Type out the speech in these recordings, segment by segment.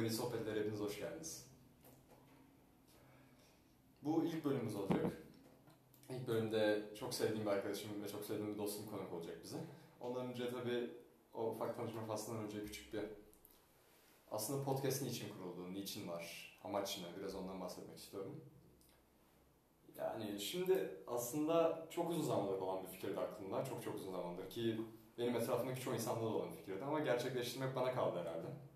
Gri Sohbetler hepiniz hoş geldiniz. Bu ilk bölümümüz olacak. İlk bölümde çok sevdiğim bir arkadaşım ve çok sevdiğim bir dostum konuk olacak bize. Ondan önce tabii o ufak tanışma faslından önce küçük bir aslında podcast niçin kuruldu, niçin var, amaç ne biraz ondan bahsetmek istiyorum. Yani şimdi aslında çok uzun zamandır olan bir fikirdi aklımda. Çok çok uzun zamandır ki benim etrafımdaki çoğu insanda da olan bir fikirdi ama gerçekleştirmek bana kaldı herhalde.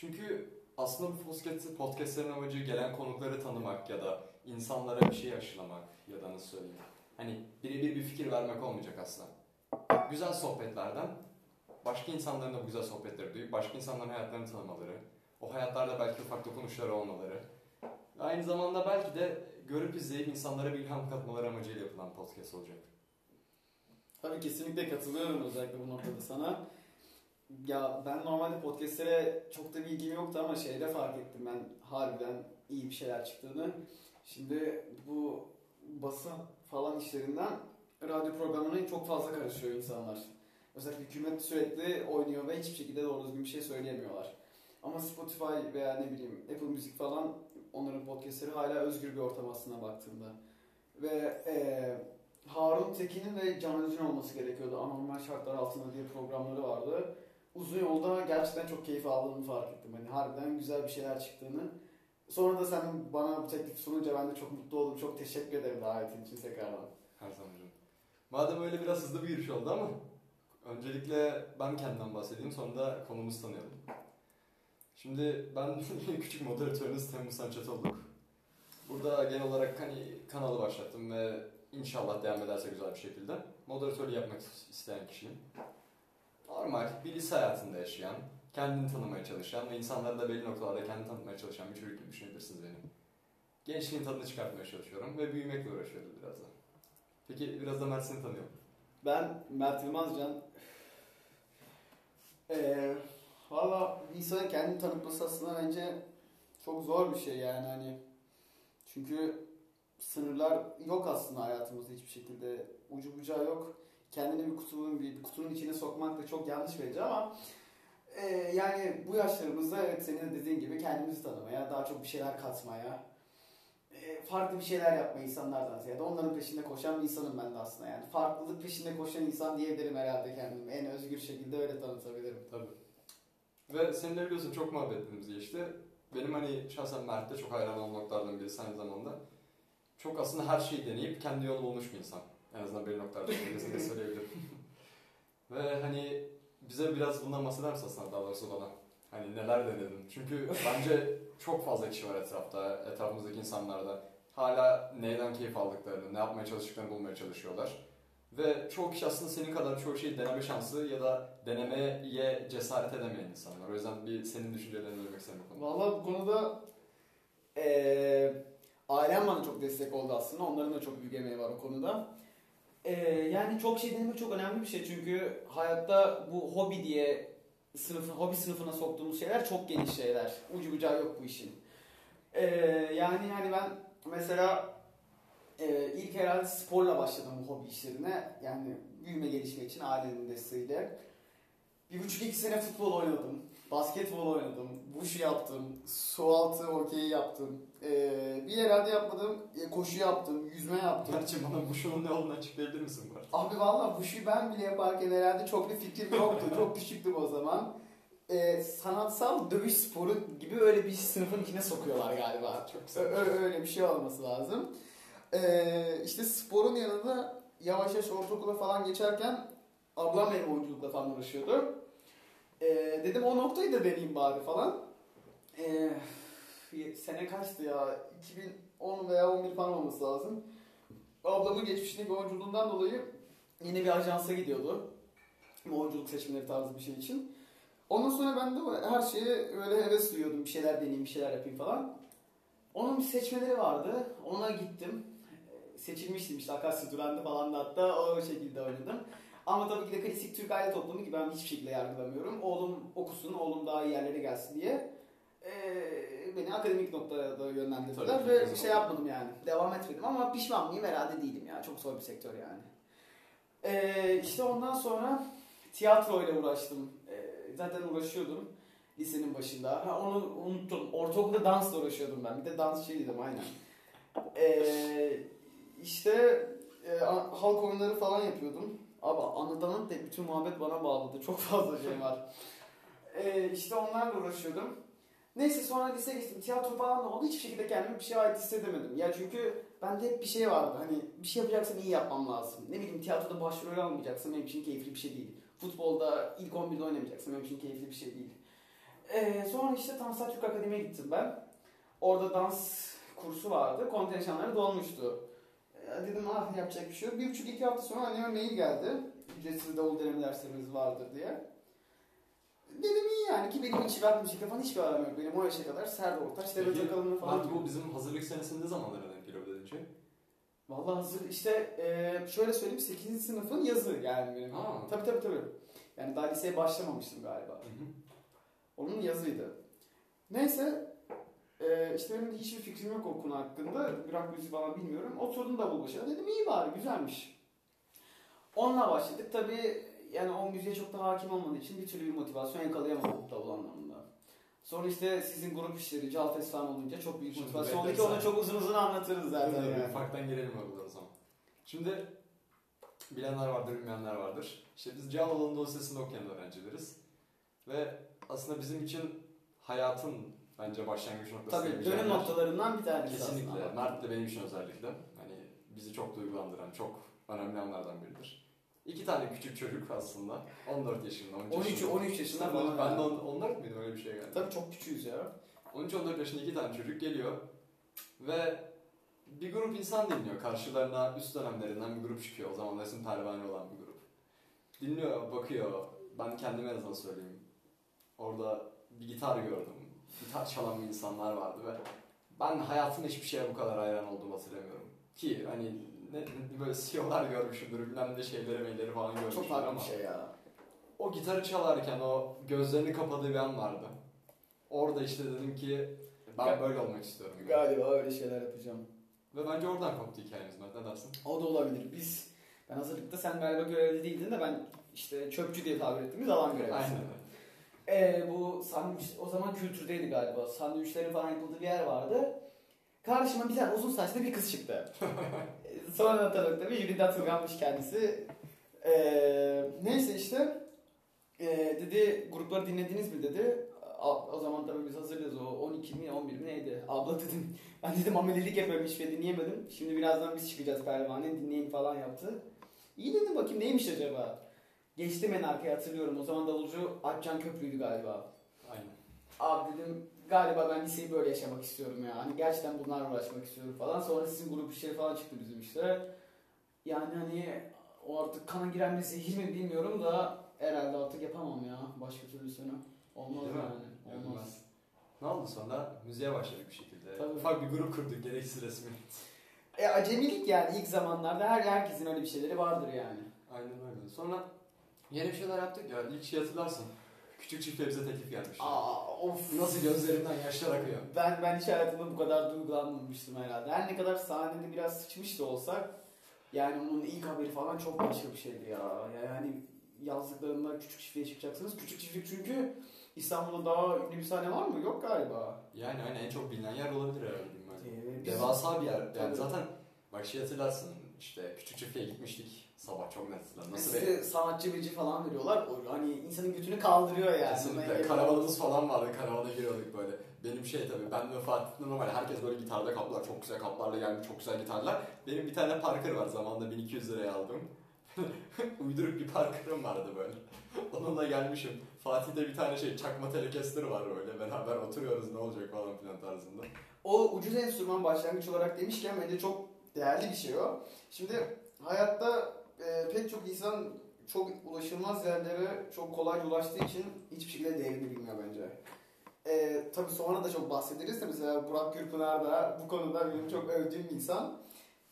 Çünkü aslında bu podcast, podcastlerin amacı gelen konukları tanımak ya da insanlara bir şey aşılamak ya da nasıl söyleyeyim. Hani birebir bir fikir vermek olmayacak aslında. Güzel sohbetlerden başka insanların da bu güzel sohbetleri duyup başka insanların hayatlarını tanımaları, o hayatlarda belki ufak dokunuşları olmaları ve aynı zamanda belki de görüp izleyip insanlara bir ilham katmaları amacıyla yapılan podcast olacak. Tabii kesinlikle katılıyorum özellikle bu noktada sana. Ya ben normalde podcastlere çok da bir ilgim yoktu ama şeyde fark ettim ben harbiden iyi bir şeyler çıktığını. Şimdi bu basın falan işlerinden radyo programlarına çok fazla karışıyor insanlar. Özellikle hükümet sürekli oynuyor ve hiçbir şekilde doğru düzgün bir şey söyleyemiyorlar. Ama Spotify veya ne bileyim Apple Müzik falan onların podcastleri hala özgür bir ortam aslında baktığında. Ve ee, Harun Tekin'in ve Can Özün olması gerekiyordu. Anormal şartlar altında diye programları vardı. Uzun yolda gerçekten çok keyif aldığımı fark ettim. Hani harbiden güzel bir şeyler çıktığını. Sonra da sen bana bu teklif sununca ben de çok mutlu oldum. Çok teşekkür ederim davetin için tekrardan. Her zaman canım. Madem öyle biraz hızlı bir giriş oldu ama öncelikle ben kendimden bahsedeyim sonra da konumuzu tanıyalım. Şimdi ben küçük moderatörünüz Temmuz Sançet olduk. Burada genel olarak hani kanalı başlattım ve inşallah devam ederse güzel bir şekilde moderatörlüğü yapmak isteyen kişiyim. Normal bir lise hayatında yaşayan, kendini tanımaya çalışan ve insanları da belli noktalarda kendini tanıtmaya çalışan bir çocuk gibi düşünebilirsiniz benim. Gençliğin tadını çıkartmaya çalışıyorum ve büyümekle uğraşıyoruz biraz da. Peki biraz da Mert seni tanıyorum. Ben Mert Yılmazcan. Ee, Valla insanın kendini tanıtması aslında bence çok zor bir şey yani hani. Çünkü sınırlar yok aslında hayatımızda hiçbir şekilde. Ucu bucağı yok. Kendini bir kutunun, bir, kutunun içine sokmak da çok yanlış bence ama e, yani bu yaşlarımızda evet senin de dediğin gibi kendimizi tanımaya, daha çok bir şeyler katmaya, e, farklı bir şeyler yapmaya insanlardan ziyade onların peşinde koşan bir insanım ben de aslında yani. Farklılık peşinde koşan insan diyebilirim herhalde kendimi. En özgür şekilde öyle tanıtabilirim. Tabii. Ve seninle biliyorsun çok muhabbetlerimiz geçti. Benim hani şahsen Mert'te çok hayran olduğum noktalardan birisi aynı zamanda. Çok aslında her şeyi deneyip kendi yolu bulmuş bir insan. En azından bir noktalarda birisini söyleyebilirim. Ve hani bize biraz bundan bahseder misin aslında daha doğrusu bana? Hani neler denedin? Çünkü bence çok fazla kişi var etrafta, etrafımızdaki insanlarda. Hala neyden keyif aldıklarını, ne yapmaya çalıştıklarını bulmaya çalışıyorlar. Ve çoğu kişi aslında senin kadar çoğu şeyi deneme şansı ya da denemeye cesaret edemeyen insanlar. O yüzden bir senin düşüncelerini duymak istedim bu konuda. Valla bu konuda ee, ailem bana çok destek oldu aslında. Onların da çok büyük emeği var o konuda. Ee, yani çok şey denemek çok önemli bir şey çünkü hayatta bu hobi diye sınıfı, hobi sınıfına soktuğumuz şeyler çok geniş şeyler. Ucu bucağı yok bu işin. Ee, yani yani ben mesela e, ilk herhalde sporla başladım bu hobi işlerine. Yani büyüme gelişme için ailenin desteğiyle. Bir buçuk iki sene futbol oynadım. Basketbol oynadım. Wushu yaptım. Su altı hokeyi yaptım. Ee, bir herhalde yapmadım. E, koşu yaptım. Yüzme yaptım. Gerçi bana Wushu'nun ne olduğunu açıklayabilir misin bu arada? Abi valla Wushu'yu ben bile yaparken herhalde çok bir fikrim yoktu. çok küçüktüm o zaman. Ee, sanatsal dövüş sporu gibi öyle bir sınıfın içine sokuyorlar galiba. Çok güzel. Ö- öyle bir şey olması lazım. Ee, işte sporun yanında yavaş yavaş ortaokula falan geçerken ablam benim oyunculukla falan uğraşıyordu. Ee, dedim o noktayı da deneyeyim bari falan. Ee, sene kaçtı ya? 2010 veya 11 falan olması lazım. Ablamın geçmişindeki oyunculuğundan dolayı yine bir ajansa gidiyordu. Oyunculuk seçimleri tarzı bir şey için. Ondan sonra ben de her şeye öyle heves duyuyordum. Bir şeyler deneyeyim, bir şeyler yapayım falan. Onun bir seçmeleri vardı. Ona gittim seçilmiştim işte Akasya Duran'da falan da hatta o şekilde oynadım. Ama tabii ki de klasik Türk aile toplumu ki ben hiçbir şekilde yargılamıyorum. Oğlum okusun, oğlum daha iyi yerlere gelsin diye ee, beni akademik noktada yönlendirdiler ve şey yapmadım yani. Devam etmedim ama pişman mıyım herhalde değilim ya. Çok zor bir sektör yani. Ee, işte ondan sonra tiyatroyla uğraştım. Ee, zaten uğraşıyordum. Lisenin başında. Ha, onu unuttum. Ortaokulda dansla uğraşıyordum ben. Bir de dansçıydım aynen. Ee, işte e, halk oyunları falan yapıyordum. Abi anlat da bütün muhabbet bana bağladı. Çok fazla şey var. Ee, işte onlarla uğraşıyordum. Neyse sonra lise geçtim. Tiyatro falan da oldu. Hiçbir şekilde kendimi bir şeye ait hissedemedim. Ya çünkü bende hep bir şey vardı. Hani bir şey yapacaksam iyi yapmam lazım. Ne bileyim tiyatroda başrol almayacaksam benim için keyifli bir şey değil. Futbolda ilk 11'de oynamayacaksam benim için keyifli bir şey değil. Ee, sonra işte Tansa Türk Akademi'ye gittim ben. Orada dans kursu vardı. Kontenjanları dolmuştu. Ee, dedim ah yapacak bir şey yok. Bir buçuk iki hafta sonra anneme mail geldi. Ücretsiz davul deneme derslerimiz vardır diye. Dedim iyi yani ki benim hiç rap müzikle falan hiçbir aram yok. Benim o yaşa kadar Serdar Ortaç, Peki, Akalın'ı falan. Mert bu bizim hazırlık senesinde zamanlara denk geliyor dedince. Vallahi hazır işte e, şöyle söyleyeyim 8. sınıfın yazı yani benim. Aa. Tabii tabii tabii. Yani daha liseye başlamamıştım galiba. Onun yazıydı. Neyse e, işte benim de hiçbir fikrim yok o konu hakkında. Rock müziği falan bilmiyorum. Oturdum davul başına dedim iyi bari güzelmiş. Onunla başladık. Tabii yani o müziğe çok da hakim olmadığı için bir türlü bir motivasyon yakalayamadım davul anlamında. Sonra işte sizin grup işleri, Caltes falan olunca çok büyük Şimdi motivasyon oldu ki onu çok uzun uzun anlatırız zaten Zaten yani. ufaktan girelim oradan o zaman. Şimdi bilenler vardır, bilmeyenler vardır. İşte biz Can Anadolu Lisesi'nde okuyan öğrencileriz. Ve aslında bizim için hayatın bence başlangıç noktası. Tabii dönüm yer. noktalarından bir tanesi Kesinlikle. aslında. Mert de benim için özellikle. Hani bizi çok duygulandıran, çok önemli anlardan biridir. İki tane küçük çocuk aslında. 14 yaşında, 13 13 yaşında. 13 yaşında Ben, falan. ben de on- 14 müydüm öyle bir şey galiba. Tabii çok küçüğüz ya. 13-14 yaşında iki tane çocuk geliyor ve bir grup insan dinliyor. Karşılarına üst dönemlerinden bir grup çıkıyor. O zaman resim pervane olan bir grup. Dinliyor, bakıyor. Ben kendime en azından söyleyeyim. Orada bir gitar gördüm. Gitar çalan insanlar vardı ve ben hayatımda hiçbir şeye bu kadar hayran olduğumu hatırlamıyorum. Ki hani ne, ne- böyle CEO'lar görmüşümdür, bilmem ne şeyleri, meyleri falan görmüşümdür Çok farklı ama bir şey ya. o gitarı çalarken o gözlerini kapadığı bir an vardı. Orada işte dedim ki ben böyle olmak istiyorum. gibi. Galiba öyle şeyler yapacağım. Ve bence oradan koptu hikayemiz. Ne dersin? O da olabilir. Biz ben hazırlıkta sen galiba görevli değildin de ben işte çöpçü diye tabir ettiğimiz alan görevlisi. Aynen. Ee, bu sandviç o zaman kültürdeydi galiba. Sandviçlerin falan yapıldığı bir yer vardı. Karşıma bir tane uzun saçlı bir kız çıktı. Sonra tanıdık tabii Jülide Atılgan'mış kendisi. Ee, neyse işte ee, dedi grupları dinlediniz mi dedi. A- O zaman tabii biz hazırlıyoruz o 12 mi 11 mi neydi? Abla dedim. Ben dedim amelilik yapıyorum hiçbir şey dinleyemedim. Şimdi birazdan biz çıkacağız pervane dinleyin falan yaptı. İyi dedim bakayım neymiş acaba? Geçtim en arkaya hatırlıyorum. O zaman davulcu Akcan Köprü'ydü galiba. Aynen. Abi dedim galiba ben liseyi böyle yaşamak istiyorum ya. Hani gerçekten bunlarla uğraşmak istiyorum falan. Sonra sizin grup işleri falan çıktı bizim işte. Yani hani o artık kana giren bir zehir mi bilmiyorum da herhalde artık yapamam ya başka türlüsünü. Olmaz Değil mi? yani. Olmaz. Olmaz. Ne oldu sonra? Müziğe başladık bir şekilde. Tabii. Ufak bir grup kurduk gereksiz resmi. E acemilik yani ilk zamanlarda her herkesin öyle bir şeyleri vardır yani. Aynen öyle. Sonra yeni bir şeyler yaptık ya. İlk şey hatırlarsın. Küçük çiftliğe bize teklif gelmişti. Aa of. Nasıl gözlerinden yaşlar akıyor. Ben ben hiç hayatımda bu kadar duygulanmamıştım herhalde. Her ne kadar sahnede biraz sıçmış da olsak yani onun ilk haberi falan çok başka bir şeydi ya. Yani yazdıklarında küçük çiftliğe çıkacaksınız. Küçük çiftlik çünkü İstanbul'da daha ünlü bir sahne var mı? Yok galiba. Yani hani en çok bilinen yer olabilir herhalde ben. Ee, biz- Devasa bir yer. Yani Tabii. zaten bak şey hatırlarsın işte küçük çiftliğe gitmiştik. Sabah çok net hatırlarım. Nasıl Size bir sanatçı bici falan veriyorlar. O hani insanın götünü kaldırıyor yani. Kesinlikle. Karavanımız falan vardı. Karavana giriyorduk böyle. Benim şey tabii ben ve Fatih'le normal herkes böyle gitarda kaplar. Çok güzel kaplarla gelmiş. Çok güzel gitarlar. Benim bir tane Parker var. Zamanında 1200 liraya aldım. Uyduruk bir Parker'ım vardı böyle. Onunla gelmişim. Fatih'te bir tane şey çakma telecaster var böyle. Beraber oturuyoruz ne olacak falan filan tarzında. O ucuz enstrüman başlangıç olarak demişken bence çok değerli bir şey o. Şimdi hayatta e, pek çok insan çok ulaşılmaz yerlere çok kolayca ulaştığı için hiçbir şekilde değerini bilmiyor bence. E, tabii sonra da çok bahsederiz de mesela Burak Gürpınar da bu konuda benim çok övdüğüm bir insan.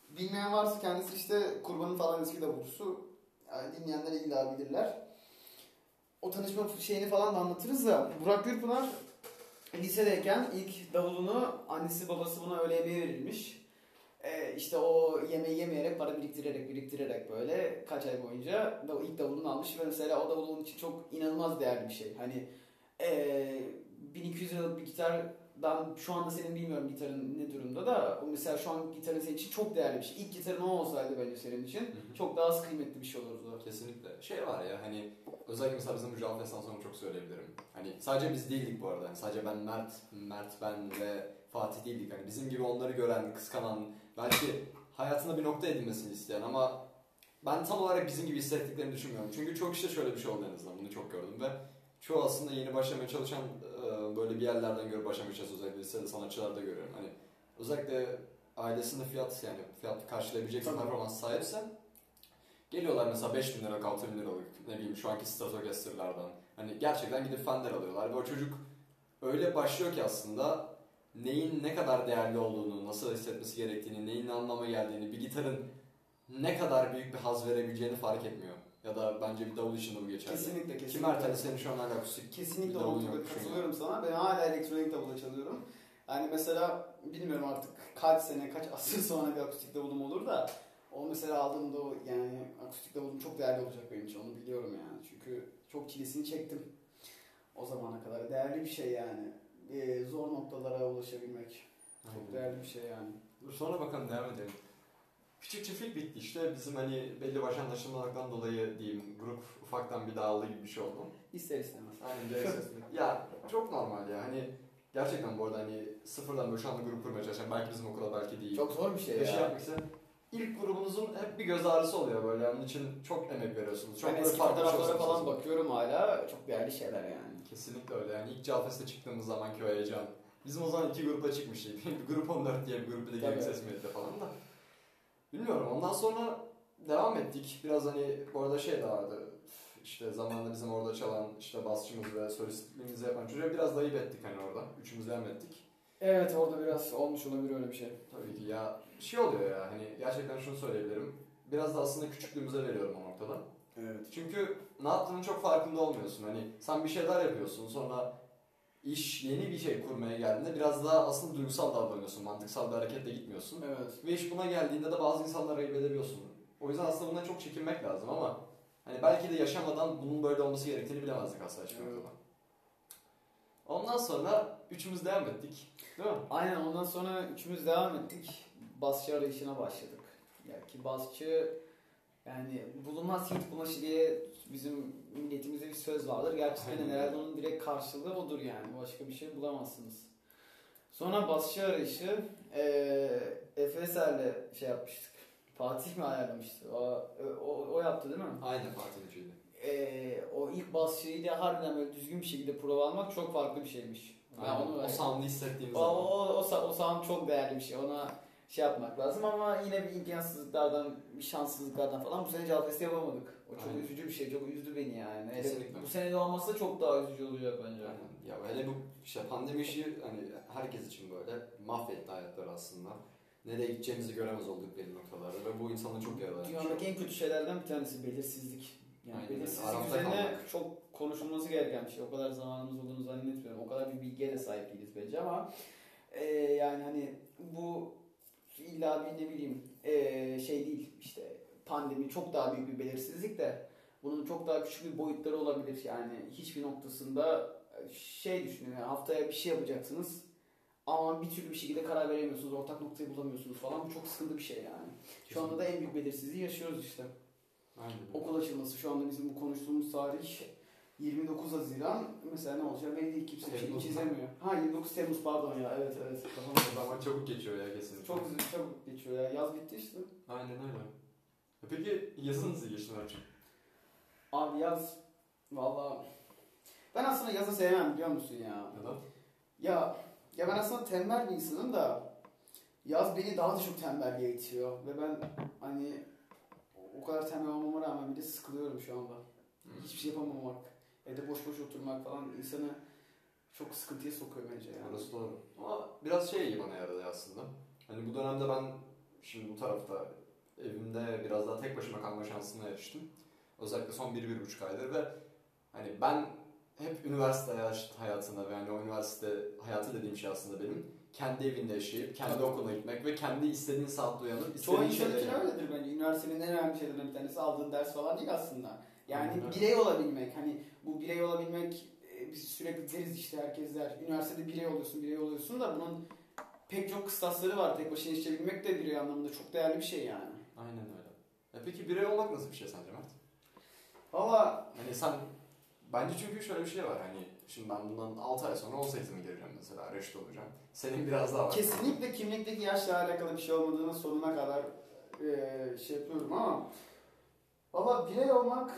Bilmeyen varsa kendisi işte kurbanın falan eski davulcusu. Yani dinleyenler illa bilirler. O tanışma şeyini falan da anlatırız da Burak Gürpınar lisedeyken ilk davulunu annesi babası buna öyle yemeğe verilmiş. Ee, işte o yemeği yemeyerek para biriktirerek biriktirerek böyle kaç ay boyunca da ilk davulunu almış ve mesela o davul onun için çok inanılmaz değerli bir şey. Hani Ee, 1200 liralık bir gitardan şu anda senin bilmiyorum gitarın ne durumda da o mesela şu an gitarın senin için çok değerli bir şey. İlk gitarın o olsaydı bence senin için çok daha az kıymetli bir şey olurdu. Kesinlikle. Şey var ya hani özellikle mesela bizim Java sonra çok söyleyebilirim. Hani sadece biz değildik bu arada. Hani sadece ben Mert, Mert ben ve Fatih değildik. Hani bizim gibi onları gören, kıskanan, belki hayatında bir nokta edinmesini isteyen ama ben tam olarak bizim gibi hissettiklerini düşünmüyorum. Çünkü çok işte şöyle bir şey oldu en azından. Bunu çok gördüm ve çoğu aslında yeni başlamaya çalışan e, böyle bir yerlerden görüp başlamaya çalışan özellikle lisede sanatçılarda görüyorum. Hani özellikle ailesinde fiyat yani fiyat karşılayabilecek bir performans sahipse Geliyorlar mesela 5 bin liralık, 6 bin liralık ne bileyim şu anki Stratocaster'lardan. Hani gerçekten gidip Fender alıyorlar ve o çocuk öyle başlıyor ki aslında neyin ne kadar değerli olduğunu, nasıl hissetmesi gerektiğini, neyin ne anlama geldiğini, bir gitarın ne kadar büyük bir haz verebileceğini fark etmiyor. Ya da bence bir davul için de bu geçerli. Kesinlikle kesinlikle. Mert hani senin şu an hala akustik Kesinlikle bir davulun o noktada yok, düşün katılıyorum sana. Ben hala elektronik davula çalıyorum. Yani mesela bilmiyorum artık kaç sene, kaç asır sonra bir akustik davulum olur da o mesela aldığımda o yani akustik davulum çok değerli olacak benim için onu biliyorum yani. Çünkü çok çilesini çektim o zamana kadar. Değerli bir şey yani. Ee, zor noktalara ulaşabilmek. Çok Aynen. değerli bir şey yani. Dur sonra bakalım devam edelim. Küçük çiftlik bitti işte. Bizim hani belli başlı anlaşılmalardan dolayı diyeyim grup ufaktan bir dağıldı gibi bir şey oldu. İster istemez. Aynen gereksiz. ya çok normal ya hani gerçekten bu arada hani sıfırdan böyle şu anda grup kurmaya çalışan belki bizim okula belki değil. Çok zor bir şey bir şey ya. yapmak ilk grubunuzun hep bir göz ağrısı oluyor böyle onun için çok emek veriyorsunuz. Çok ben eski fotoğraflara çalışıyorsunuz. falan bakıyorum hala çok değerli şeyler yani. Kesinlikle öyle yani ilk Calfest'e çıktığımız zamanki o heyecan. Bizim o zaman iki grupla çıkmıştık. bir grup 14 diye bir grup bir de. Gelik Ses Medya falan da. Bilmiyorum ondan sonra devam ettik. Biraz hani bu arada şey de vardı. İşte zamanında bizim orada çalan işte basçımız ve solistliğimizi yapan çocuğa biraz dayıp ettik hani orada. Üçümüz devam ettik. Evet orada biraz olmuş olabilir öyle bir şey. Tabii ki ya şey oluyor ya hani gerçekten şunu söyleyebilirim. Biraz da aslında küçüklüğümüze veriyorum o noktada. Evet. Çünkü ne yaptığının çok farkında olmuyorsun. Hani sen bir şeyler yapıyorsun sonra iş yeni bir şey kurmaya geldiğinde biraz daha aslında duygusal davranıyorsun. Mantıksal bir hareketle gitmiyorsun. Evet. Ve iş buna geldiğinde de bazı insanlara ayıp edebiliyorsun. O yüzden aslında bundan çok çekinmek lazım ama hani belki de yaşamadan bunun böyle olması gerektiğini bilemezdik aslında hiçbir Evet. noktada. Ondan sonra üçümüz devam ettik. Değil mi? Aynen ondan sonra üçümüz devam ettik. Basçı arayışına başladık. Ya ki basçı yani bulunmaz hit bunaşı diye bizim milletimizde bir söz vardır. Gerçekten Aynen. herhalde onun direkt karşılığı odur yani. Başka bir şey bulamazsınız. Sonra basçı arayışı eee Efeser'le şey yapmıştık. Fatih mi ayarlamıştı? O, o, o yaptı değil mi? Aynen Fatih Üçü'ydü. Eee, o ilk basçıyı da harbiden böyle düzgün bir şekilde prova almak çok farklı bir şeymiş. Ben Aynen. onu o sound'u hissettiğimiz o, zaman. o, o, o sound çok değerli bir şey. Ona şey yapmak lazım ama yine bir imkansızlıklardan, bir şanssızlıklardan falan bu sene Calfest'i yapamadık. O çok Aynen. üzücü bir şey. Çok üzdü beni yani. Kesinlikle. bu sene de olmasa çok daha üzücü olacak bence. Aynen. Ya hele bu işte pandemi işi hani herkes için böyle mahvetti hayatları aslında. Nereye gideceğimizi göremez olduk belli noktalarda ve bu insanı çok yaralayan. Dünyadaki en kötü şeylerden bir tanesi belirsizlik. Yani Aynen, belirsizlik arafta üzerine kalmak. çok konuşulması gereken bir şey. O kadar zamanımız olduğunu zannetmiyorum. O kadar bir bilgiye de sahip değiliz bence ama e, yani hani bu illa bir ne bileyim e, şey değil işte pandemi çok daha büyük bir belirsizlik de bunun çok daha küçük bir boyutları olabilir. Yani hiçbir noktasında şey düşünün yani haftaya bir şey yapacaksınız ama bir türlü bir şekilde karar veremiyorsunuz. Ortak noktayı bulamıyorsunuz falan. Bu çok sıkıntı bir şey yani. Şu anda da en büyük belirsizliği yaşıyoruz işte. Okul açılması şu anda bizim bu konuştuğumuz tarih 29 Haziran. Mesela ne olacak belli değil kimse şey Temmuz mu? çizemiyor. Ha 29 Temmuz pardon ya evet evet. Kafam Zaman çabuk geçiyor ya kesinlikle. çok hızlı çabuk geçiyor ya. Yaz bitti işte. Aynen öyle. E Peki yazın nasıl geçti Mert'ciğim? Abi yaz valla ben aslında yazı sevmem biliyor musun ya. Neden? Ya ya ben aslında tembel bir insanım da yaz beni daha da çok tembelliğe itiyor ve ben hani o kadar tembel olmama rağmen bile sıkılıyorum şu anda. Hiçbir şey yapamamak, evde boş boş oturmak falan insanı çok sıkıntıya sokuyor bence yani. Orası doğru. Ama biraz şey iyi bana yaradı aslında. Hani bu dönemde ben şimdi bu tarafta evimde biraz daha tek başıma kalma şansına eriştim. Özellikle son bir, bir buçuk aydır ve hani ben hep üniversite hayat- hayatında ve yani o üniversite hayatı dediğim şey aslında benim kendi evinde yaşayıp, kendi okuluna gitmek ve kendi istediğin saatte uyanıp Çoğu istediğin insan şeyleri için öyledir bence. Üniversitenin en önemli şeylerinden bir tanesi aldığın ders falan değil aslında. Yani öyle. birey olabilmek, hani bu birey olabilmek e, biz sürekli deriz işte herkes der. Üniversitede birey oluyorsun, birey oluyorsun da bunun pek çok kıstasları var. Tek başına işleyebilmek de birey anlamında çok değerli bir şey yani. Aynen öyle. E peki birey olmak nasıl bir şey sence Mert? Valla Hani sen bence çünkü şöyle bir şey var hani şimdi ben bundan 6 ay sonra 18'ime gireceğim mesela reşit olacağım. Senin biraz daha var. kesinlikle kimlikteki yaşla alakalı bir şey olmadığını sonuna kadar eee, şey yapıyorum ama valla birey olmak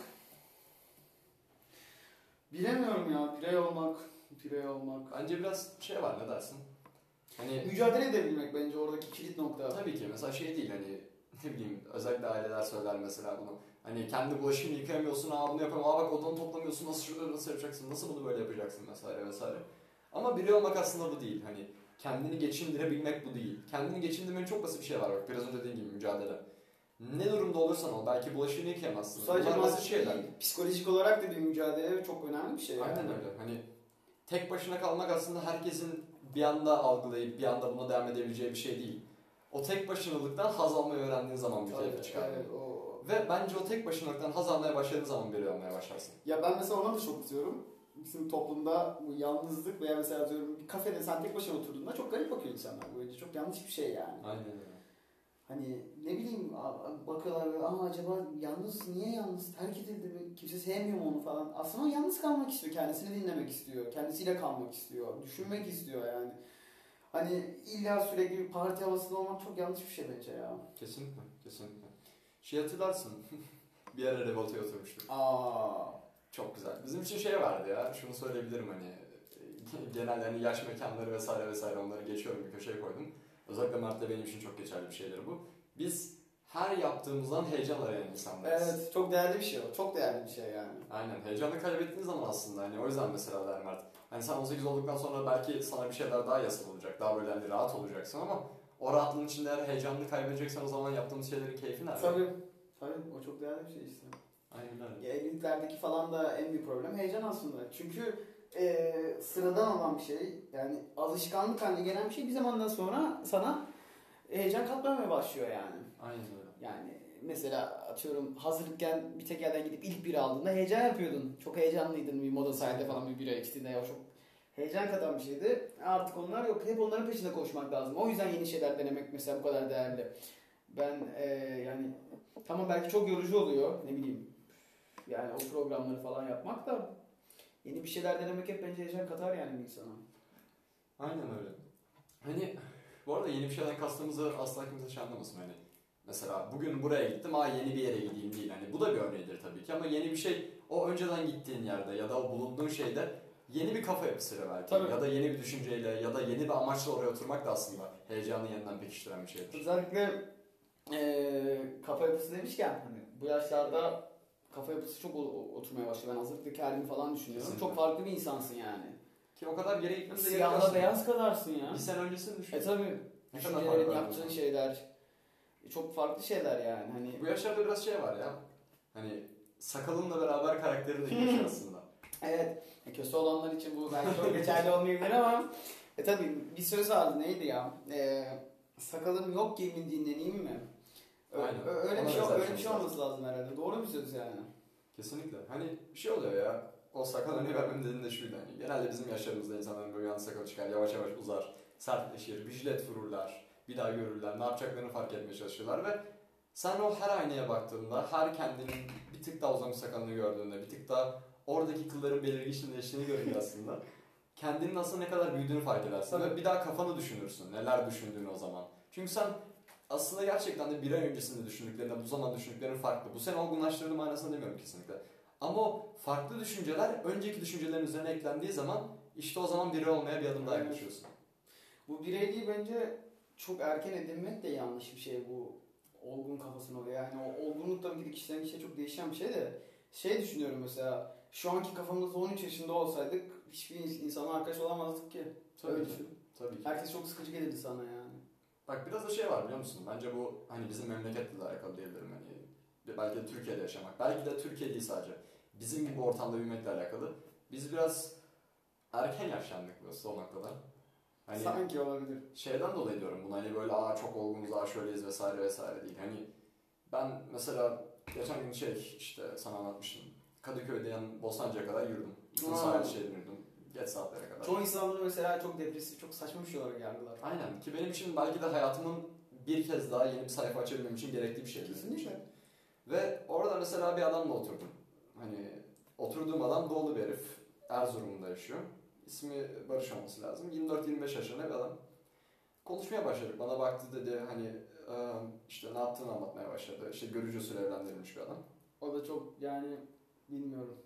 bilemiyorum ya birey olmak birey olmak Bence biraz şey var ne dersin? Hani mücadele edebilmek bence oradaki kilit nokta. tabii ki mesela şey değil hani ne bileyim özellikle aileler söyler mesela bunu. Hani kendi bulaşığını yıkayamıyorsun, aa bunu yapamam, aa bak odanı toplamıyorsun, nasıl şurada nasıl yapacaksın, nasıl bunu böyle yapacaksın vesaire vesaire. Ama biri olmak aslında bu değil. Hani kendini geçindirebilmek bu değil. Kendini geçindirmenin çok basit bir şey var bak biraz önce dediğim gibi mücadele. Ne durumda olursan ol belki bulaşığını Bu yıkayamazsın. sadece Bunlar basit şeyler. değil, psikolojik olarak bir mücadele çok önemli bir şey. yani. Aynen öyle. Hani tek başına kalmak aslında herkesin bir anda algılayıp bir anda buna devam edebileceği bir şey değil. O tek başınalıktan haz almayı öğrendiğin zaman bir keyfi çıkar. evet, o- Ve bence o tek başınalıktan haz almaya başladığın zaman biri olmaya başlarsın. Ya ben mesela ona da çok kızıyorum. Bizim toplumda bu yalnızlık veya mesela diyorum bir kafede sen tek başına oturduğunda çok garip bakıyor insanlar. Bu bence çok yanlış bir şey yani. Aynen öyle. Hani ne bileyim bakıyorlar böyle ama acaba yalnız niye yalnız terk edildi mi? Kimse sevmiyor mu onu falan. Aslında yalnız kalmak istiyor. Kendisini dinlemek istiyor. Kendisiyle kalmak istiyor. Düşünmek istiyor yani. Hani illa sürekli bir parti havasında olmak çok yanlış bir şey bence ya. Kesinlikle, kesinlikle. Şey hatırlarsın, bir ara revolteye oturmuştuk. Aa. Çok güzel. Bizim için şey vardı ya, şunu söyleyebilirim hani, e, genel hani yaş mekanları vesaire vesaire onları geçiyorum bir köşeye koydum. Özellikle Mert'le benim için çok geçerli bir şeydir bu. Biz her yaptığımızdan heyecan arayan insanlarız. Evet çok değerli bir şey o. Çok değerli bir şey yani. Aynen. Heyecanı kaybettiğin zaman aslında hani o yüzden mesela der Mert. Hani sen 18 olduktan sonra belki sana bir şeyler daha yasal olacak. Daha böyle hani rahat olacaksın ama o rahatlığın içinde eğer heyecanını kaybedeceksen o zaman yaptığımız şeylerin keyfi nerede? Tabii. Tabii o çok değerli bir şey işte. Aynen öyle. Evliliklerdeki falan da en büyük problem heyecan aslında. Çünkü e, sıradan olan bir şey yani alışkanlık haline gelen bir şey bir zamandan sonra sana heyecan katlamaya başlıyor yani. Aynen öyle. Yani mesela atıyorum hazırlıkken bir tek yerden gidip ilk bira aldığında heyecan yapıyordun. Çok heyecanlıydın bir moda sahilde falan bir bira içtiğinde ya çok heyecan katan bir şeydi. Artık onlar yok. Hep onların peşinde koşmak lazım. O yüzden yeni şeyler denemek mesela bu kadar değerli. Ben e, yani tamam belki çok yorucu oluyor ne bileyim. Yani o programları falan yapmak da yeni bir şeyler denemek hep bence heyecan katar yani bir insana. Aynen öyle. Hani bu arada yeni bir şeyden kastımızı asla kimse şey anlamasın hani. Mesela bugün buraya gittim, aa yeni bir yere gideyim değil. Hani bu da bir örneğidir tabii ki ama yeni bir şey o önceden gittiğin yerde ya da o bulunduğun şeyde yeni bir kafa yapısıyla belki Tabii. ya da yeni bir düşünceyle ya da yeni bir amaçla oraya oturmak da aslında heyecanı yeniden pekiştiren bir şeydir. Özellikle eee kafa yapısı demişken hani bu yaşlarda kafa yapısı çok oturmaya başlıyor. Ben hazırlıktaki halimi falan düşünüyorum. Kesinlikle. Çok farklı bir insansın yani. Ki o kadar geri gitmemize gerek Siyahla beyaz kadarsın ya. Bir sene öncesini düşün. E tabi. Düşüncelerin, yaptığın şeyler çok farklı şeyler yani. Hani Bu yaşlarda biraz şey var ya. Hani sakalınla beraber karakterin de değişiyor aslında. evet e, kötü olanlar için bu belki çok geçerli olmayabilir ama e tabi bir söz vardı neydi ya? E, sakalım yok ki mi dinleneyim mi? Ö- Aynen. ö- öyle bir şey öyle bir şey şey lazım. olması lazım herhalde. Doğru bir söz yani. Kesinlikle. Hani bir şey oluyor ya. O sakal örneği vermem dediğim de şuydu. Hani genelde bizim yaşlarımızda insanların böyle yanlış sakal çıkar. Yavaş yavaş uzar. Sertleşir. Bir jilet vururlar. Bir daha görürler. Ne yapacaklarını fark etmeye çalışırlar ve sen o her aynaya baktığında, her kendinin bir tık daha uzamış sakalını gördüğünde, bir tık daha oradaki kılların belirginleştiğini görünce aslında kendinin aslında ne kadar büyüdüğünü fark edersin ve bir daha kafanı düşünürsün. Neler düşündüğünü o zaman. Çünkü sen aslında gerçekten de bir ay öncesinde düşündüklerinden bu zaman düşündüklerin farklı. Bu seni olgunlaştırdığı manasında demiyorum kesinlikle. Ama o farklı düşünceler önceki düşüncelerin üzerine eklendiği zaman işte o zaman biri olmaya bir adım daha yaklaşıyorsun. Bu bireyliği bence çok erken edinmek de yanlış bir şey bu olgun kafasına oluyor. Yani o olgunluk tabii ki de kişiden kişiye çok değişen bir şey de şey düşünüyorum mesela şu anki kafamızda 13 yaşında olsaydık hiçbir ins- insanla arkadaş olamazdık ki. Tabii Öyle ki. düşün. Tabii ki. Herkes çok sıkıcı gelirdi sana yani. Bak biraz da şey var biliyor musun? Bence bu hani bizim memleketle de alakalı diyebilirim. Hani belki de Türkiye'de yaşamak. Belki de Türkiye değil sadece. Bizim gibi ortamda büyümekle alakalı. Biz biraz erken yaşlandık bu o noktada. Hani Sanki olabilir. şeyden dolayı diyorum bunu hani böyle aa çok olgunuz aa şöyleyiz vesaire vesaire değil. Hani ben mesela geçen gün şey işte sana anlatmıştım. Kadıköy'den Bostancı'ya kadar yürüdüm. Bütün sahil yürüdüm. Geç saatlere kadar. Çoğu insan bunu mesela çok depresif, çok saçma bir şey olarak yargılar. Aynen ki benim için belki de hayatımın bir kez daha yeni bir sayfa açabilmem için gerekli bir şeydi. Kesinlikle. Ve orada mesela bir adamla oturdum. Hani oturduğum adam doğulu bir herif. Erzurum'da yaşıyor. İsmi Barış olması lazım. 24-25 yaşında bir adam. Konuşmaya başladık. Bana baktı dedi hani "Ee, işte ne yaptığını anlatmaya başladı. İşte görücü usulü evlendirilmiş bir adam. O da çok yani bilmiyorum.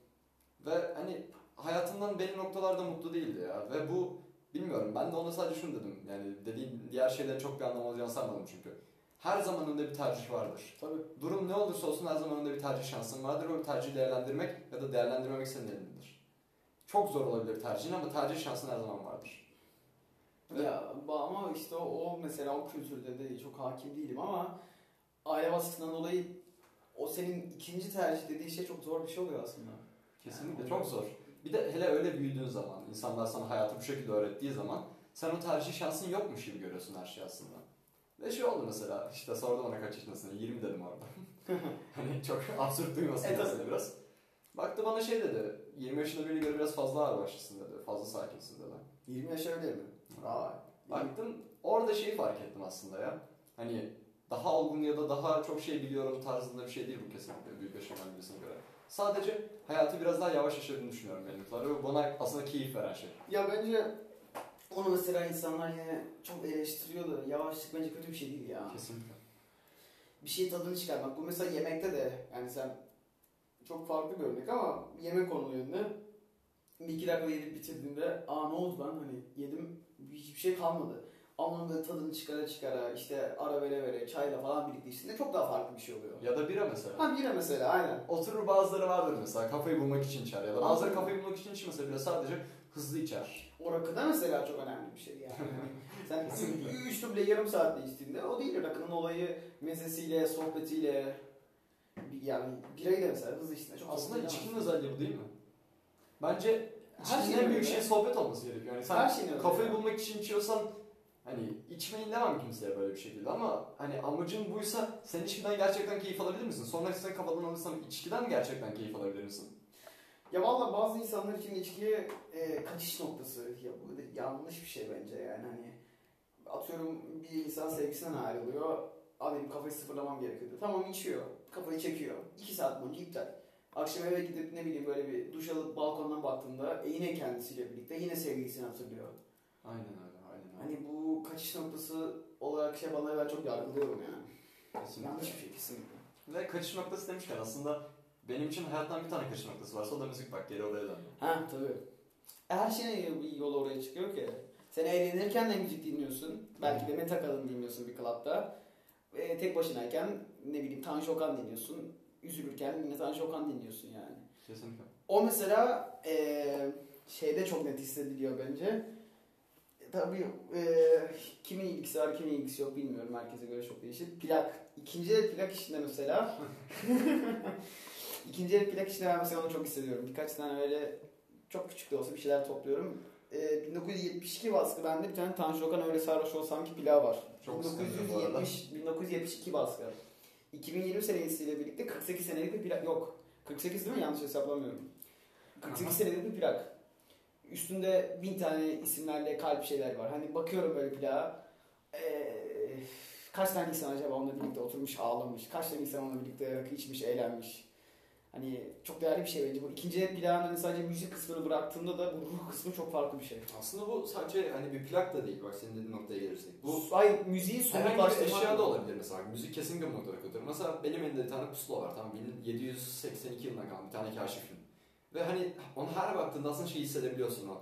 Ve hani hayatından belli noktalarda mutlu değildi ya. Ve bu bilmiyorum ben de ona sadece şunu dedim. Yani dediğin diğer şeylerin çok bir anlam olacağını sanmadım çünkü. Her zaman önünde bir tercih vardır. Tabii. Durum ne olursa olsun her zaman önünde bir tercih şansın vardır. O tercihi değerlendirmek ya da değerlendirmemek senin elindedir. Çok zor olabilir tercihin ama tercih şansın her zaman vardır. Evet. Ya ama işte o, o mesela o kültürde de çok hakim değilim ama aile baskısından dolayı o senin ikinci tercih dediği şey çok zor bir şey oluyor aslında. Kesinlikle Yani çok zor. Bir de hele öyle büyüdüğün zaman, insanlar sana hayatı bu şekilde öğrettiği zaman sen o tercih şansın yokmuş gibi görüyorsun her şey aslında. Ve şey oldu mesela, işte sordum ona kaç yaşındasın, 20 dedim orada. hani çok absürt duymasın E, mesela biraz. Baktı bana şey dedi, 20 yaşında birini göre biraz fazla ağır başlısın dedi, fazla sakinsin dedi. 20 yaş öyle mi? Aa. Baktım orada şeyi fark ettim aslında ya. Hani daha olgun ya da daha çok şey biliyorum tarzında bir şey değil bu kesinlikle büyük yaşanan birisine göre. Sadece hayatı biraz daha yavaş yaşadığını düşünüyorum benimkiler ve bana aslında keyif veren şey. Ya bence onu mesela insanlar yine çok eleştiriyor da yavaşlık bence kötü bir şey değil ya. Kesinlikle. Bir şey tadını çıkarmak. Bu mesela yemekte de yani sen çok farklı bir örnek ama yemek konulu yönünde bir iki dakika yedip bitirdiğinde aa ne oldu lan hani yedim hiçbir şey kalmadı. Ama böyle tadını çıkara çıkara işte ara vere vere çayla falan birlikte içtiğinde çok daha farklı bir şey oluyor. Ya da bira mesela. Ha bira mesela aynen. Oturur bazıları vardır mesela kafayı bulmak için içer ya da bazıları kafayı bulmak için içmese bile sadece hızlı içer. O rakı da mesela çok önemli bir şey yani. Hani Sen üç duble yarım saatte içtiğinde o değil rakının olayı mezesiyle, sohbetiyle yani birayla mesela hızlı içtiğinde çok Aslında içkinin özelliği bu değil mi? Bence Her içkinin şeyin en büyük şey sohbet olması gerekiyor. Yani sen Her şeyin kafayı bulmak için içiyorsan hani içmeyin demem kimseye böyle bir şekilde ama hani amacın buysa sen içkiden gerçekten keyif alabilir misin? Sonra sen kafadan alırsan içkiden gerçekten keyif alabilir misin? Ya valla bazı insanlar için içkiye e, kaçış noktası ya bu da yanlış bir şey bence yani hani atıyorum bir insan sevgisinden ayrılıyor abi benim kafayı sıfırlamam gerekiyordu. Tamam içiyor kafayı çekiyor 2 saat boyunca iptal. Akşam eve gidip ne bileyim böyle bir duş alıp balkondan baktığında e, yine kendisiyle birlikte yine sevgilisini hatırlıyor. Aynen öyle, aynen öyle. Hani bu kaçış noktası olarak şey bana ben çok yargılıyorum yani. Kesinlikle. Yanlış bir şey kesinlikle. Ve kaçış noktası demişken aslında benim için hayattan bir tane kaçış noktası varsa o da müzik bak geri oraya döndüm. Ha tabii. Her şeyin bir yol oraya çıkıyor ki. Sen eğlenirken de müzik dinliyorsun. Belki de Metakalın dinliyorsun bir klapta. E, tek başınayken ne bileyim Tanju Okan dinliyorsun. Üzülürken yine Tanju Okan dinliyorsun yani. Kesinlikle. O mesela e, şeyde çok net hissediliyor bence. E, tabii e, kimin ilgisi var kimin ilgisi yok bilmiyorum. Herkese göre çok değişir. Plak. İkinci el plak işinde mesela. İkinci el plak işinde ben mesela onu çok hissediyorum. Birkaç tane öyle çok küçük de olsa bir şeyler topluyorum. E, 1972 baskı bende bir tane Tanju Okan öyle sarhoş olsam ki plağı var. Çok istemiyorum bu arada. 1970, 1972 baskı. 2020 senesiyle birlikte 48 senelik bir plak yok. 48 değil mi? Yanlış hesaplamıyorum. 48 Aha. senelik bir plak. Üstünde bin tane isimlerle kalp şeyler var. Hani bakıyorum böyle plağa. Ee, kaç tane insan acaba onunla birlikte oturmuş ağlamış? Kaç tane insan onunla birlikte rakı içmiş, eğlenmiş? Hani çok değerli bir şey bence bu. İkinci el plağın hani sadece müzik kısmını bıraktığında da bu ruh kısmı çok farklı bir şey. Aslında bu sadece hani bir plak da değil bak senin dediğin noktaya gelirsek. Bu ay müziği herhangi bir eşya da olabilir mesela. Müzik kesinlikle bu noktada kötü. Mesela benim elimde bir tane pusula var tamam 1782 yılında kalan bir tane kaşifin. Ve hani onu her baktığında aslında şeyi hissedebiliyorsun o.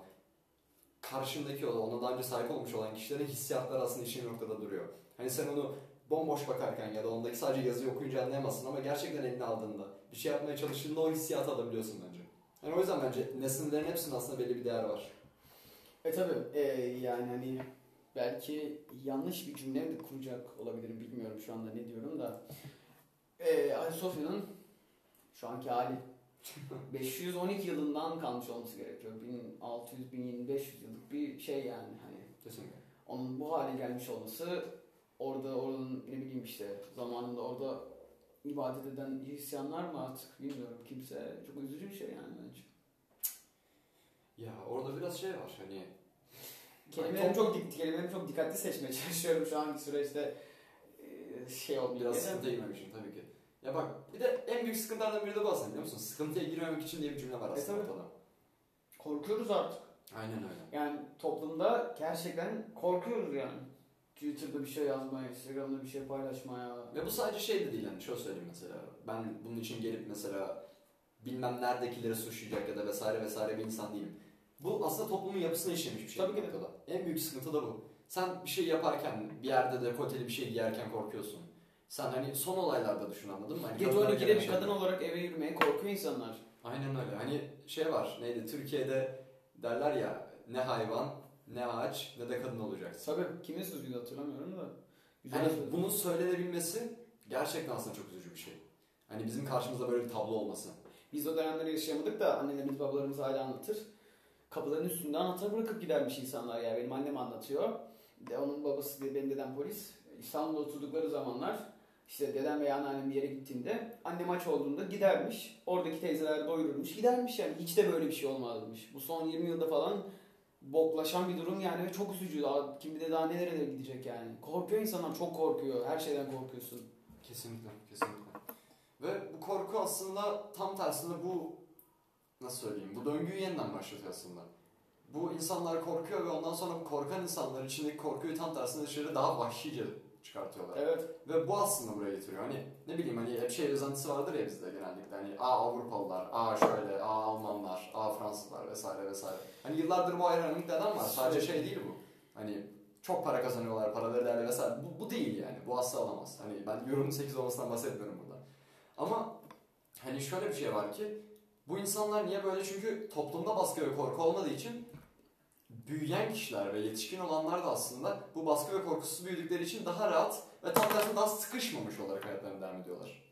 Karşındaki o, ona daha önce sahip olmuş olan kişilerin hissiyatları aslında işin noktada duruyor. Hani sen onu bomboş bakarken ya da ondaki sadece yazıyı okuyunca anlayamazsın ama gerçekten eline aldığında, bir şey yapmaya çalıştığında o hissiyatı alabiliyorsun bence. Yani o yüzden bence nesnelerin hepsinin aslında belli bir değer var. E tabi yani hani belki yanlış bir cümle de kuracak olabilirim bilmiyorum şu anda ne diyorum da. E, Ayasofya'nın şu anki hali 512 yılından kalmış olması gerekiyor. 1600-1500 yıllık bir şey yani hani Kesinlikle. onun bu hale gelmiş olması orada oranın ne bileyim işte zamanında orada ibadet eden Hristiyanlar mı artık bilmiyorum kimse. Çok üzücü bir şey yani bence. Ya orada biraz şey var hani Kelimelerimi çok, dik- kelimelerimi çok dikkatli seçmeye çalışıyorum şu anki süreçte e, şey olmuyor. biraz girmemek için tabii ki. Ya bak bir de en büyük sıkıntılardan biri de bu aslında biliyor musun? Sıkıntıya girmemek için diye bir cümle var E, aslında tabii. ortada. Korkuyoruz artık. Aynen öyle. Yani toplumda gerçekten korkuyoruz yani. Twitter'da bir şey yazmaya, Instagram'da bir şey paylaşmaya. Ve bu sadece şey de değil hani şöyle söyleyeyim mesela. Ben bunun için gelip mesela bilmem neredekileri suçlayacak ya da vesaire vesaire bir insan değilim. Bu aslında toplumun yapısına işlemiş bir şey. Tabii ki de. En büyük sıkıntı da bu. Sen bir şey yaparken, bir yerde dekolteli bir şey giyerken korkuyorsun. Sen hani son olaylarda düşün anladın mı? Hani Gece kadınlara 12'de gelen bir şeyler. kadın olarak eve yürümeye korkuyor insanlar. Aynen öyle. Hani şey var neydi Türkiye'de derler ya ne hayvan, ne ağaç, ne de kadın olacaksın. Tabii kimin sözüydü hatırlamıyorum da. Güzel Yani bunun söylenebilmesi gerçekten aslında çok üzücü bir şey. Hani bizim karşımızda böyle bir tablo olması. Biz o dönemleri yaşayamadık da annelerimiz babalarımız hala anlatır. Kapıların üstünde anahtarı bırakıp gidermiş insanlar ya. Benim annem anlatıyor. De onun babası diye benim dedem polis. İstanbul'da oturdukları zamanlar işte dedem veya anneannem bir yere gittiğinde annem aç olduğunda gidermiş. Oradaki teyzeler doyururmuş gidermiş yani. Hiç de böyle bir şey olmazmış. Bu son 20 yılda falan boklaşan bir durum yani ve çok üzücü. Kim bilir daha nelere gidecek yani. Korkuyor insanlar çok korkuyor. Her şeyden korkuyorsun. Kesinlikle, kesinlikle. Ve bu korku aslında tam tersinde bu nasıl söyleyeyim? Bu döngüyü yeniden başlatıyor aslında. Bu insanlar korkuyor ve ondan sonra bu korkan insanlar içindeki korkuyu tam tersine dışarı daha vahşice çıkartıyorlar. Evet. Ve bu aslında buraya getiriyor. Hani ne bileyim hani hep şey özentisi vardır ya bizde genellikle. Hani a Avrupalılar, a şöyle, a Almanlar, a Fransızlar vesaire vesaire. Hani yıllardır bu ayrımcılık neden var? Sadece şey değil bu. Hani çok para kazanıyorlar, paraları değerli vesaire. Bu, bu değil yani. Bu asla olamaz. Hani ben yorumun 8 olmasından bahsetmiyorum burada. Ama hani şöyle bir şey var ki bu insanlar niye böyle? Çünkü toplumda baskı ve korku olmadığı için büyüyen kişiler ve yetişkin olanlar da aslında bu baskı ve korkusuz büyüdükleri için daha rahat ve tam tersine daha sıkışmamış olarak hayatlarına devam ediyorlar.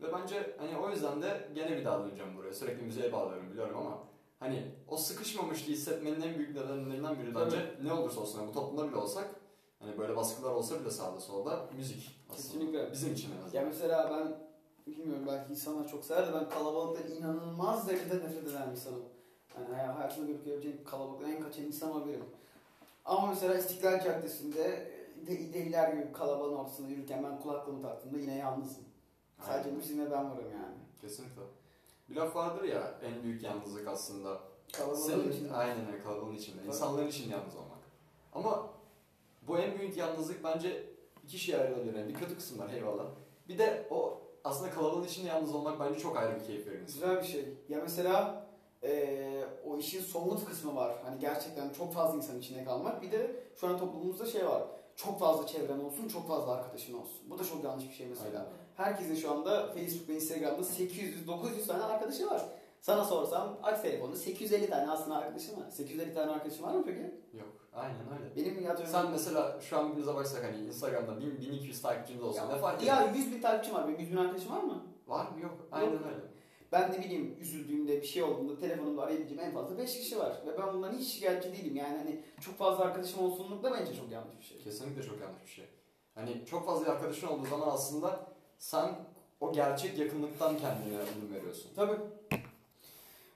Ve bence hani o yüzden de gene bir daha döneceğim buraya. Sürekli müziğe bağlıyorum biliyorum ama hani o sıkışmamışlığı hissetmenin en büyük nedenlerinden biri bence ne olursa olsun yani bu toplumda bile olsak hani böyle baskılar olsa bile sağda solda müzik aslında. Kesinlikle. Bizim için en azından. Ya mesela ben bilmiyorum belki insanlar çok sever de ben kalabalıktan inanılmaz derecede nefret eden bir insanım. Yani hay- hayatımda görüp görebileceğim kalabalıktan en kaçan insan olabilirim. Ama mesela İstiklal Caddesi'nde de, deliler gibi kalabalığın ortasında yürürken ben kulaklığımı taktığımda yine yalnızım. Sadece Aynen. müziğimle ben varım yani. Kesinlikle. Bir laf vardır ya en büyük yalnızlık aslında Kalabalığın Senin, içinde. aynen öyle kalabalığın içinde. Tabii. İnsanların için yalnız olmak. Ama bu en büyük yalnızlık bence iki şeye ayrılabilir. Yani bir kötü kısım var eyvallah. Bir de o aslında kalabalığın içinde yalnız olmak bence çok ayrı bir keyif veriyor. Güzel bir şey. Ya mesela eee, o işin somut kısmı var. Hani gerçekten çok fazla insan içine kalmak. Bir de şu an toplumumuzda şey var. Çok fazla çevren olsun, çok fazla arkadaşın olsun. Bu da çok yanlış bir şey mesela. Aynen. Herkesin şu anda Facebook ve Instagram'da 800-900 tane arkadaşı var. Sana sorsam aç telefonu 850 tane aslında arkadaşım var. 850 tane arkadaşın var mı peki? Yok. Aynen öyle. Benim yatıyorum. Sen mesela şu an birbirimize baksak hani Instagram'da 1000 1200 takipçimiz olsa ne fark ya, eder? ya 100 bin takipçim var. Benim 100 bin arkadaşım var mı? Var mı? Yok. Aynen öyle. Ben ne bileyim üzüldüğümde bir şey olduğunda telefonumda arayabileceğim en fazla 5 kişi var. Ve ben bundan hiç şikayetçi değilim. Yani hani çok fazla arkadaşım olsunluk da bence çok yanlış bir şey. Kesinlikle çok yanlış bir şey. Hani çok fazla arkadaşın olduğu zaman aslında sen o gerçek yakınlıktan kendine ödün veriyorsun. Tabii.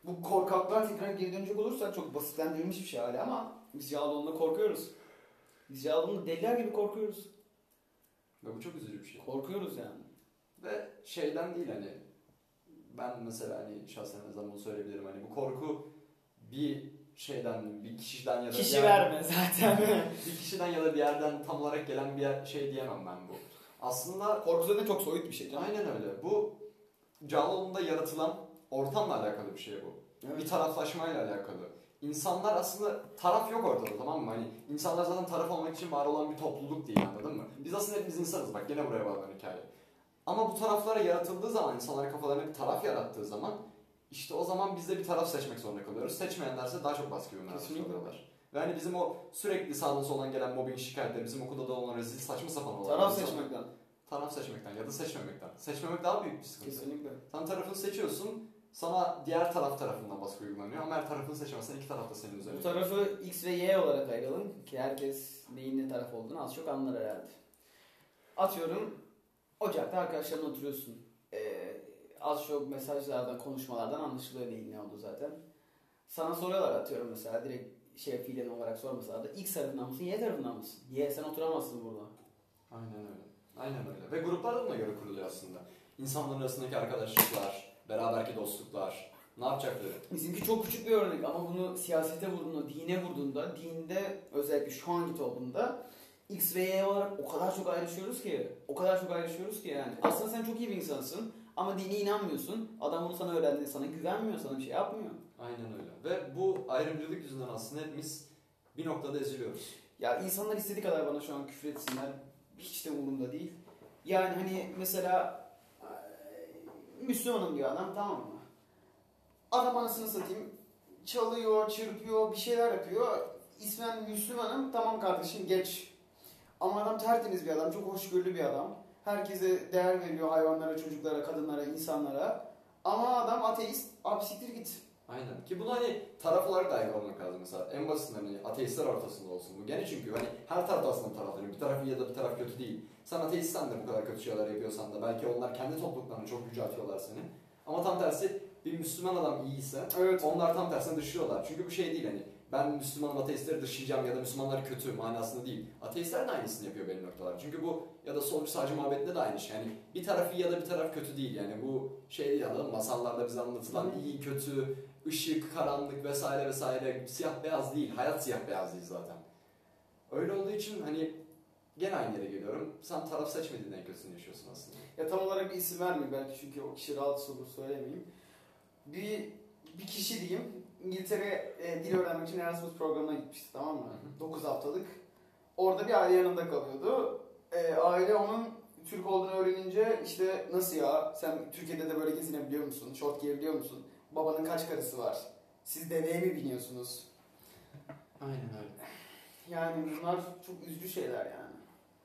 Bu korkaklar tekrar geri dönecek olursa çok basitlendirilmiş bir şey hala ama biz Yağlıoğlu'nda korkuyoruz. Biz Yağlıoğlu'nda deliler gibi korkuyoruz. Ve bu çok üzücü bir şey. Korkuyoruz yani. Ve şeyden değil hani ben mesela hani şahsen ne zaman bunu söyleyebilirim hani bu korku bir şeyden bir kişiden ya da bir Kişi yerden- verme zaten. bir kişiden ya da bir yerden tam olarak gelen bir yer- şey diyemem ben bu. Aslında Korku zaten çok soyut bir şey canım. aynen öyle. Bu Cağaloğlu'nda yaratılan ortamla alakalı bir şey bu. Bir taraflaşmayla alakalı. İnsanlar aslında taraf yok ortada tamam mı? Hani insanlar zaten taraf olmak için var olan bir topluluk değil anladın mı? Biz aslında hepimiz insanız bak gene buraya bağlanan hikaye. Ama bu taraflara yaratıldığı zaman insanlar kafalarına bir taraf yarattığı zaman işte o zaman biz de bir taraf seçmek zorunda kalıyoruz. Seçmeyenlerse daha çok baskı Kesinlikle. başlıyorlar. Ve hani bizim o sürekli sağdan soldan gelen mobbing şikayetleri, bizim okulda da olan rezil saçma sapan olan Taraf seçmekten. Taraf seçmekten ya da seçmemekten. Seçmemek daha büyük bir sıkıntı. Kesinlikle. Sen tarafını seçiyorsun, sana diğer taraf tarafından baskı uygulanıyor ama eğer tarafını seçmezsen iki taraf da senin üzerine. Bu tarafı X ve Y olarak ayıralım ki herkes neyin ne taraf olduğunu az çok anlar herhalde. Atıyorum Ocakta arkadaşlarınla oturuyorsun. Ee, az çok mesajlardan, konuşmalardan anlaşılıyor neyin ne oldu zaten. Sana soruyorlar atıyorum mesela direkt şey fiilen olarak sormasalar da X tarafından mısın, Y tarafından mısın? Y sen oturamazsın burada. Aynen öyle. Aynen öyle. Ve gruplar da buna göre kuruluyor aslında. İnsanların arasındaki arkadaşlıklar, beraberki dostluklar, ne yapacakları. Bizimki çok küçük bir örnek ama bunu siyasete vurduğunda, dine vurduğunda, dinde özellikle şu anki toplumda X ve Y olarak o kadar çok ayrışıyoruz ki, o kadar çok ayrışıyoruz ki yani. Aslında sen çok iyi bir insansın ama dine inanmıyorsun. Adam bunu sana öğrendi, sana güvenmiyor, sana bir şey yapmıyor. Aynen öyle. Ve bu ayrımcılık yüzünden aslında hepimiz bir noktada eziliyoruz. Ya insanlar istediği kadar bana şu an küfür etsinler. Hiç de umurumda değil. Yani hani mesela Müslümanım diyor adam tamam mı? Adam anasını satayım çalıyor, çırpıyor, bir şeyler yapıyor. İsmen Müslümanım tamam kardeşim geç. Ama adam tertemiz bir adam, çok hoşgörülü bir adam. Herkese değer veriyor hayvanlara, çocuklara, kadınlara, insanlara. Ama adam ateist, abi siktir git. Aynen. Ki bunu hani taraf olarak da ayrılmak lazım mesela. En basitinden hani ateistler ortasında olsun bu. Gene çünkü hani her taraf aslında tarafları. Bir taraf iyi ya da bir taraf kötü değil. Sen ateistsen de bu kadar kötü şeyler yapıyorsan da belki onlar kendi topluluklarını çok yüceltiyorlar seni. Ama tam tersi bir Müslüman adam iyiyse Evet. onlar tam tersine dışlıyorlar. Çünkü bu şey değil hani ben Müslümanım ateistleri dışlayacağım ya da Müslümanlar kötü manasında değil. Ateistler de aynısını yapıyor belli noktalar. Çünkü bu ya da solcu sağcı muhabbetinde de aynı şey. Yani bir taraf iyi ya da bir taraf kötü değil. Yani bu şey ya da masallarda bize anlatılan iyi, kötü, ışık, karanlık vesaire vesaire siyah beyaz değil. Hayat siyah beyaz değil zaten. Öyle olduğu için hani gene aynı yere geliyorum. Sen taraf seçmediğin en kötüsünü yaşıyorsun aslında. Ya tam olarak bir isim vermeyeyim belki çünkü o kişi rahatsız olur söylemeyeyim. Bir bir kişi diyeyim İngiltere e, dil öğrenmek için Erasmus programına gitmişti tamam mı? Hı hı. 9 haftalık. Orada bir aile yanında kalıyordu. E, aile onun Türk olduğunu öğrenince işte nasıl ya sen Türkiye'de de böyle gezinebiliyor musun? Şort giyebiliyor musun? Babanın kaç karısı var? Siz deveye mi biniyorsunuz? Aynen öyle. Yani bunlar çok üzücü şeyler yani.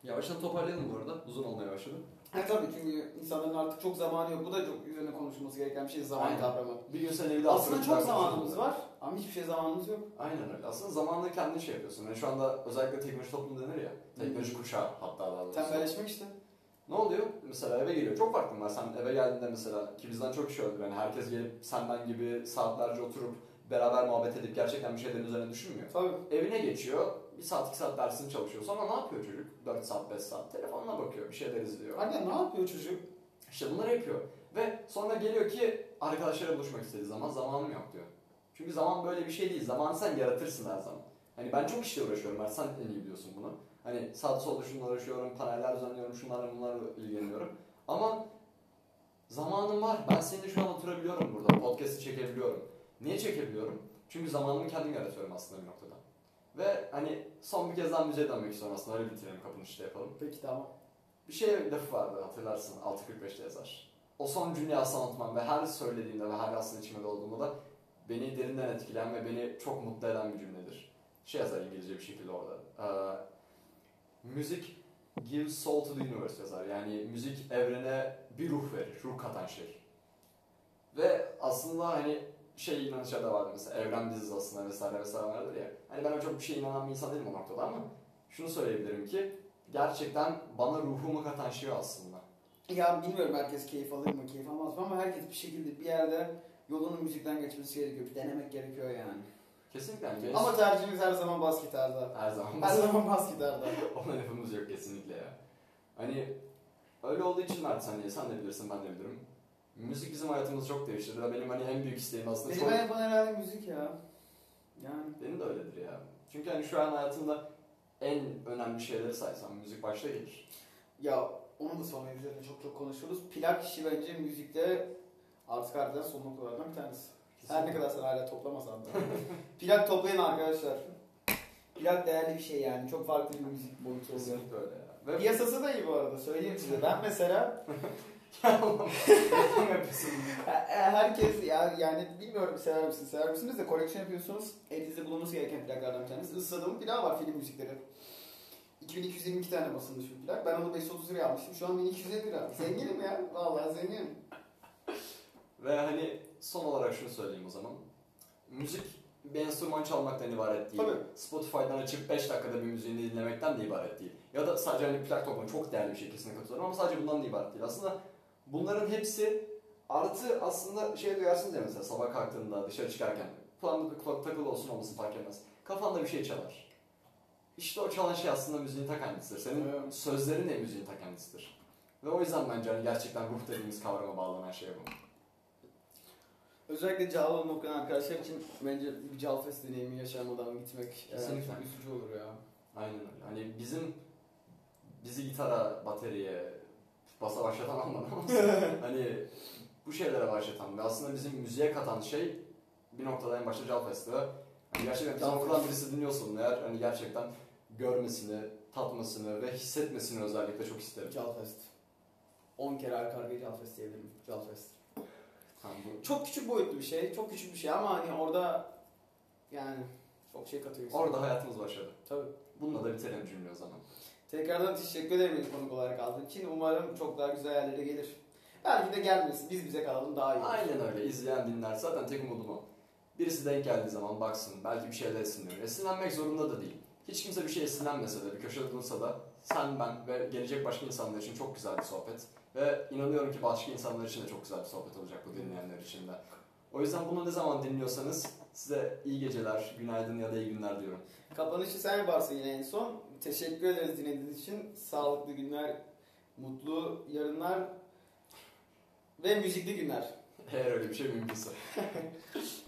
Yavaştan toparlayalım bu arada. Uzun olmaya başladı. Ha tabii çünkü insanların artık çok zamanı yok. Bu da çok üzerine konuşulması gereken bir şey zaman Aynen. kavramı. Sen evde Aslında çok zamanımız var ama hiçbir şey zamanımız yok. Aynen öyle. Aslında zamanla kendin şey yapıyorsun. Yani şu anda özellikle teknoloji toplumu denir ya. Teknoloji kuşağı hatta daha doğrusu. Tembelleşmek işte. Ne oluyor? Mesela eve geliyor. Çok farklı var. Sen eve geldiğinde mesela ki bizden çok kişi öldü. Yani herkes gelip senden gibi saatlerce oturup beraber muhabbet edip gerçekten bir şeylerin üzerine düşünmüyor. Tabii. Evine geçiyor. Bir saat iki saat dersini çalışıyor. Sonra ne yapıyor çocuk? 4 saat 5 saat. Telefonuna bakıyor. Bir şeyler izliyor. Anne ne yapıyor çocuk? İşte bunları yapıyor. Ve sonra geliyor ki arkadaşlarla buluşmak istediği zaman zamanım yok diyor. Çünkü zaman böyle bir şey değil. Zamanı sen yaratırsın her zaman. Hani ben çok işle uğraşıyorum. Ben sen en iyi biliyorsun bunu. Hani sağda solda şunlarla uğraşıyorum, paneller düzenliyorum, şunlarla bunlarla ilgileniyorum. Ama zamanım var. Ben seninle şu an oturabiliyorum burada. Podcast'i çekebiliyorum. Niye çekebiliyorum? Çünkü zamanımı kendim yaratıyorum aslında bir noktada. Ve hani son bir kez daha müziğe dönmek istiyorum aslında. Öyle bitirelim kapanışta yapalım. Peki tamam. Bir şey lafı vardı hatırlarsın 6.45'te yazar. O son cümleyi asla unutmam ve her söylediğimde ve her aslında içime dolduğunda da beni derinden etkileyen ve beni çok mutlu eden bir cümledir. Şey yazar İngilizce bir şekilde orada. Ee, müzik gives soul to the universe yazar. Yani müzik evrene bir ruh verir, ruh katan şey. Ve aslında hani şey inanışa da vardı mesela evren biziz aslında vesaire vesaire vardır ya. Hani ben çok bir şeye inanan bir insan değilim o noktada ama şunu söyleyebilirim ki gerçekten bana ruhumu katan şey aslında. Ya bilmiyorum herkes keyif alır mı, keyif almaz mı ama herkes bir şekilde bir yerde yolunun müzikten geçmesi gerekiyor. Bir denemek gerekiyor yani. Kesinlikle yani Ama tercihimiz her zaman bas gitarda. her zaman Her zaman bas gitarda. ona lafımız yok kesinlikle ya. Hani öyle olduğu için Mert hani sen de bilirsin ben de bilirim. Müzik bizim hayatımızı çok değiştirdi benim hani en büyük isteğim aslında Beni çok... ben yapan herhalde müzik ya. Yani. Benim de öyledir ya. Çünkü hani şu an hayatımda en önemli şeyleri saysam müzik başta gelir. Ya onu da sonra üzerine çok çok konuşuruz. Plak işi bence müzikte artık harbiden son noktalardan bir tanesi. Her ne kadar sen hala toplamasan da. Plak toplayın arkadaşlar. Plak değerli bir şey yani. Çok farklı bir müzik boyutu oluyor. Kesinlikle öyle ya. Ve Piyasası da iyi bu arada söyleyeyim size. Ben mesela herkes ya yani bilmiyorum sever misiniz sever misiniz de koleksiyon yapıyorsunuz. Elinizde bulunması gereken plaklardan bir tanesi. Isladığım plağı var film müzikleri. 2222 tane basılmış bir plak. Ben onu 530 liraya almıştım. Şu an 1250 lira. Zenginim ya. Vallahi zenginim. Ve hani son olarak şunu söyleyeyim o zaman. Müzik bir enstrüman çalmaktan ibaret değil. Tabii. Spotify'dan açıp 5 dakikada bir müziğini dinlemekten de ibaret değil. Ya da sadece hani plak toplamak çok değerli bir şey kesinlikle katılıyorum ama sadece bundan da ibaret değil. Aslında bunların hepsi artı aslında şey duyarsınız ya mesela sabah kalktığında dışarı çıkarken kulağında bir kulak takılı olsun olmasın fark etmez. Kafanda bir şey çalar. İşte o çalan şey aslında müziğin ta kendisidir. Senin Evet. sözlerin de müziğin ta kendisidir. Ve o yüzden bence hani gerçekten ruh dediğimiz kavrama bağlanan şey bu. Özellikle Cağaloğlu'nu okuyan arkadaşlar için bence bir Calfest deneyimi yaşamadan gitmek Kesinlikle. çok üzücü olur ya. Aynen öyle. Hani bizim bizi gitara, bataryaya, basa başlatan anlamda ama hani bu şeylere başlatan ve aslında bizim müziğe katan şey bir noktada en başta Calfest'ti ve hani gerçekten okuldan birisi dinliyorsun eğer hani gerçekten görmesini, tatmasını ve hissetmesini özellikle çok isterim. Calfest. 10 kere arka arkaya Calfest diyebilirim. Calfest. Yani bu, Çok küçük boyutlu bir şey. Çok küçük bir şey ama hani orada yani çok şey katıyor. orada hayatımız başladı. Tabii. Bununla da bitirelim cümle o zaman. Tekrardan teşekkür ederim beni konuk olarak aldığın için. Umarım çok daha güzel yerlere gelir. Belki de gelmesin. Biz bize kalalım daha iyi. Aynen öyle. İzleyen dinler. Zaten tek umudum o. Birisi denk geldiği zaman baksın. Belki bir şeyler esinlenir. Esinlenmek zorunda da değil. Hiç kimse bir şey esinlenmese de, bir köşede dursa da sen, ben ve gelecek başka insanlar için çok güzel bir sohbet. Ve inanıyorum ki başka insanlar için de çok güzel bir sohbet olacak bu dinleyenler için de. O yüzden bunu ne zaman dinliyorsanız size iyi geceler, günaydın ya da iyi günler diyorum. Kapanışı sen yaparsın yine en son. Teşekkür ederiz dinlediğiniz için. Sağlıklı günler, mutlu yarınlar ve müzikli günler. Eğer öyle bir şey mümkünse.